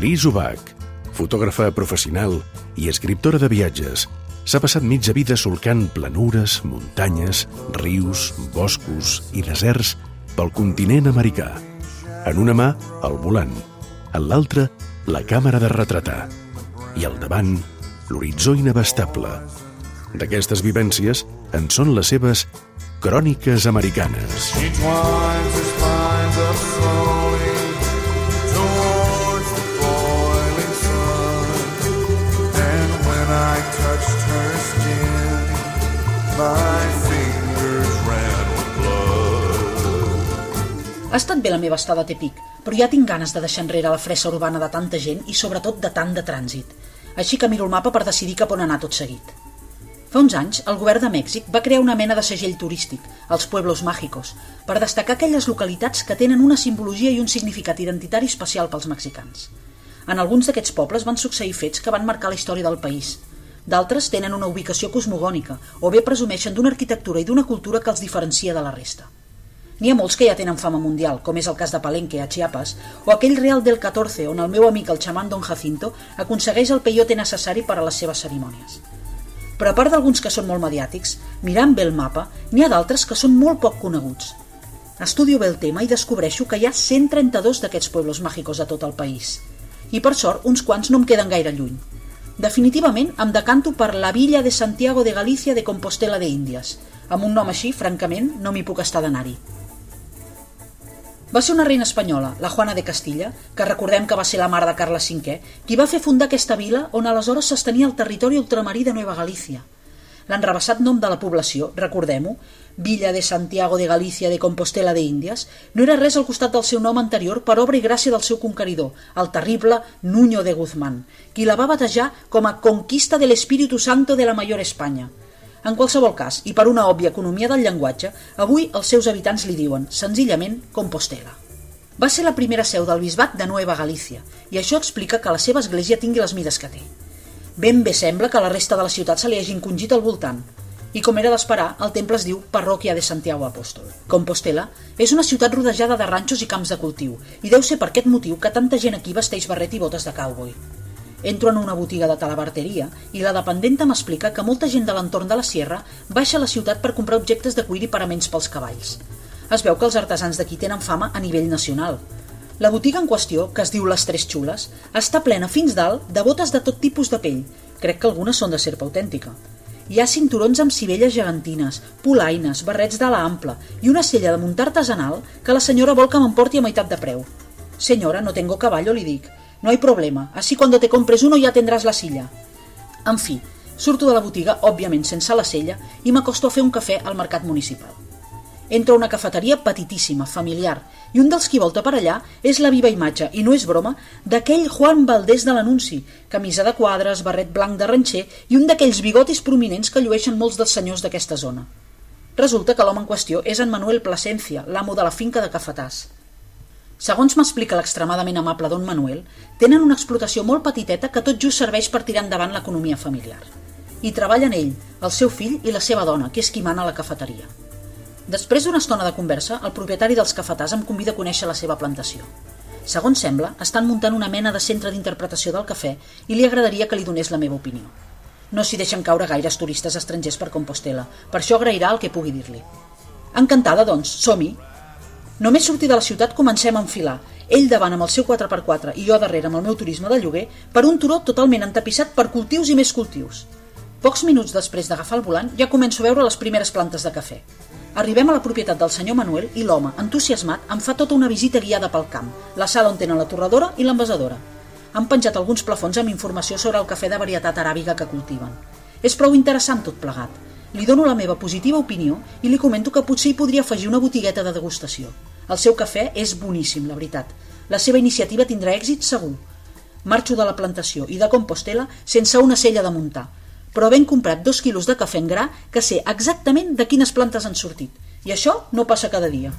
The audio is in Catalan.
Cris Ubach, fotògrafa professional i escriptora de viatges, s'ha passat mitja vida solcant planures, muntanyes, rius, boscos i deserts pel continent americà. En una mà, el volant, en l'altra, la càmera de retratar i al davant, l'horitzó inabastable. D'aquestes vivències en són les seves cròniques americanes. She twines his spines up slowly Ha estat bé la meva estada a Tepic, però ja tinc ganes de deixar enrere la fressa urbana de tanta gent i sobretot de tant de trànsit. Així que miro el mapa per decidir cap on anar tot seguit. Fa uns anys, el govern de Mèxic va crear una mena de segell turístic, els Pueblos Mágicos, per destacar aquelles localitats que tenen una simbologia i un significat identitari especial pels mexicans. En alguns d'aquests pobles van succeir fets que van marcar la història del país. D'altres tenen una ubicació cosmogònica o bé presumeixen d'una arquitectura i d'una cultura que els diferencia de la resta. N'hi ha molts que ja tenen fama mundial, com és el cas de Palenque, a Chiapas, o aquell Real del 14, on el meu amic el xamán Don Jacinto aconsegueix el peyote necessari per a les seves cerimònies. Però a part d'alguns que són molt mediàtics, mirant bé el mapa, n'hi ha d'altres que són molt poc coneguts. Estudio bé el tema i descobreixo que hi ha 132 d'aquests pueblos màgicos a tot el país. I per sort, uns quants no em queden gaire lluny. Definitivament em decanto per la Villa de Santiago de Galícia de Compostela de Índies. Amb un nom així, francament, no m'hi puc estar d'anar-hi. Va ser una reina espanyola, la Juana de Castilla, que recordem que va ser la mare de Carles V, qui va fer fundar aquesta vila on aleshores s'estenia el territori ultramarí de Nueva Galícia. L'enrebaçat nom de la població, recordem-ho, Villa de Santiago de Galícia de Compostela de Índies, no era res al costat del seu nom anterior per obra i gràcia del seu conqueridor, el terrible Nuño de Guzmán, qui la va batejar com a Conquista de l'Espíritu Santo de la Mayor Espanya – en qualsevol cas, i per una òbvia economia del llenguatge, avui els seus habitants li diuen, senzillament, Compostela. Va ser la primera seu del bisbat de Nueva Galícia, i això explica que la seva església tingui les mides que té. Ben bé sembla que la resta de la ciutat se li hagi encongit al voltant, i com era d'esperar, el temple es diu Parròquia de Santiago Apóstol. Compostela és una ciutat rodejada de ranxos i camps de cultiu, i deu ser per aquest motiu que tanta gent aquí vesteix barret i botes de cowboy. Entro en una botiga de talabarteria i la dependenta m'explica que molta gent de l'entorn de la sierra baixa a la ciutat per comprar objectes de cuir i paraments pels cavalls. Es veu que els artesans d'aquí tenen fama a nivell nacional. La botiga en qüestió, que es diu Les Tres Xules, està plena fins dalt de botes de tot tipus de pell. Crec que algunes són de serpa autèntica. Hi ha cinturons amb cibelles gegantines, polaines, barrets d'ala ampla i una sella de muntar artesanal que la senyora vol que m'emporti a meitat de preu. Senyora, no tengo caballo, li dic. No hay problema, así cuando te compres uno ya tendrás la silla. En fi, surto de la botiga, òbviament sense la sella, i m'acosto a fer un cafè al mercat municipal. Entro a una cafeteria petitíssima, familiar, i un dels qui volta per allà és la viva imatge, i no és broma, d'aquell Juan Valdés de l'anunci, camisa de quadres, barret blanc de ranxer i un d'aquells bigotis prominents que llueixen molts dels senyors d'aquesta zona. Resulta que l'home en qüestió és en Manuel Plasencia, l'amo de la finca de Cafetàs. Segons m'explica l'extremadament amable don Manuel, tenen una explotació molt petiteta que tot just serveix per tirar endavant l'economia familiar. Hi treballen ell, el seu fill i la seva dona, que és qui mana la cafeteria. Després d'una estona de conversa, el propietari dels cafetars em convida a conèixer la seva plantació. Segons sembla, estan muntant una mena de centre d'interpretació del cafè i li agradaria que li donés la meva opinió. No s'hi deixen caure gaires turistes estrangers per Compostela, per això agrairà el que pugui dir-li. Encantada, doncs, som-hi, Només sortir de la ciutat comencem a enfilar, ell davant amb el seu 4x4 i jo darrere amb el meu turisme de lloguer, per un turó totalment entapissat per cultius i més cultius. Pocs minuts després d'agafar el volant ja començo a veure les primeres plantes de cafè. Arribem a la propietat del senyor Manuel i l'home, entusiasmat, em fa tota una visita guiada pel camp, la sala on tenen la torradora i l'envasadora. Han penjat alguns plafons amb informació sobre el cafè de varietat aràbiga que cultiven. És prou interessant tot plegat. Li dono la meva positiva opinió i li comento que potser hi podria afegir una botigueta de degustació. El seu cafè és boníssim, la veritat. La seva iniciativa tindrà èxit segur. Marxo de la plantació i de Compostela sense una sella de muntar, però ben comprat dos quilos de cafè en gra que sé exactament de quines plantes han sortit. I això no passa cada dia.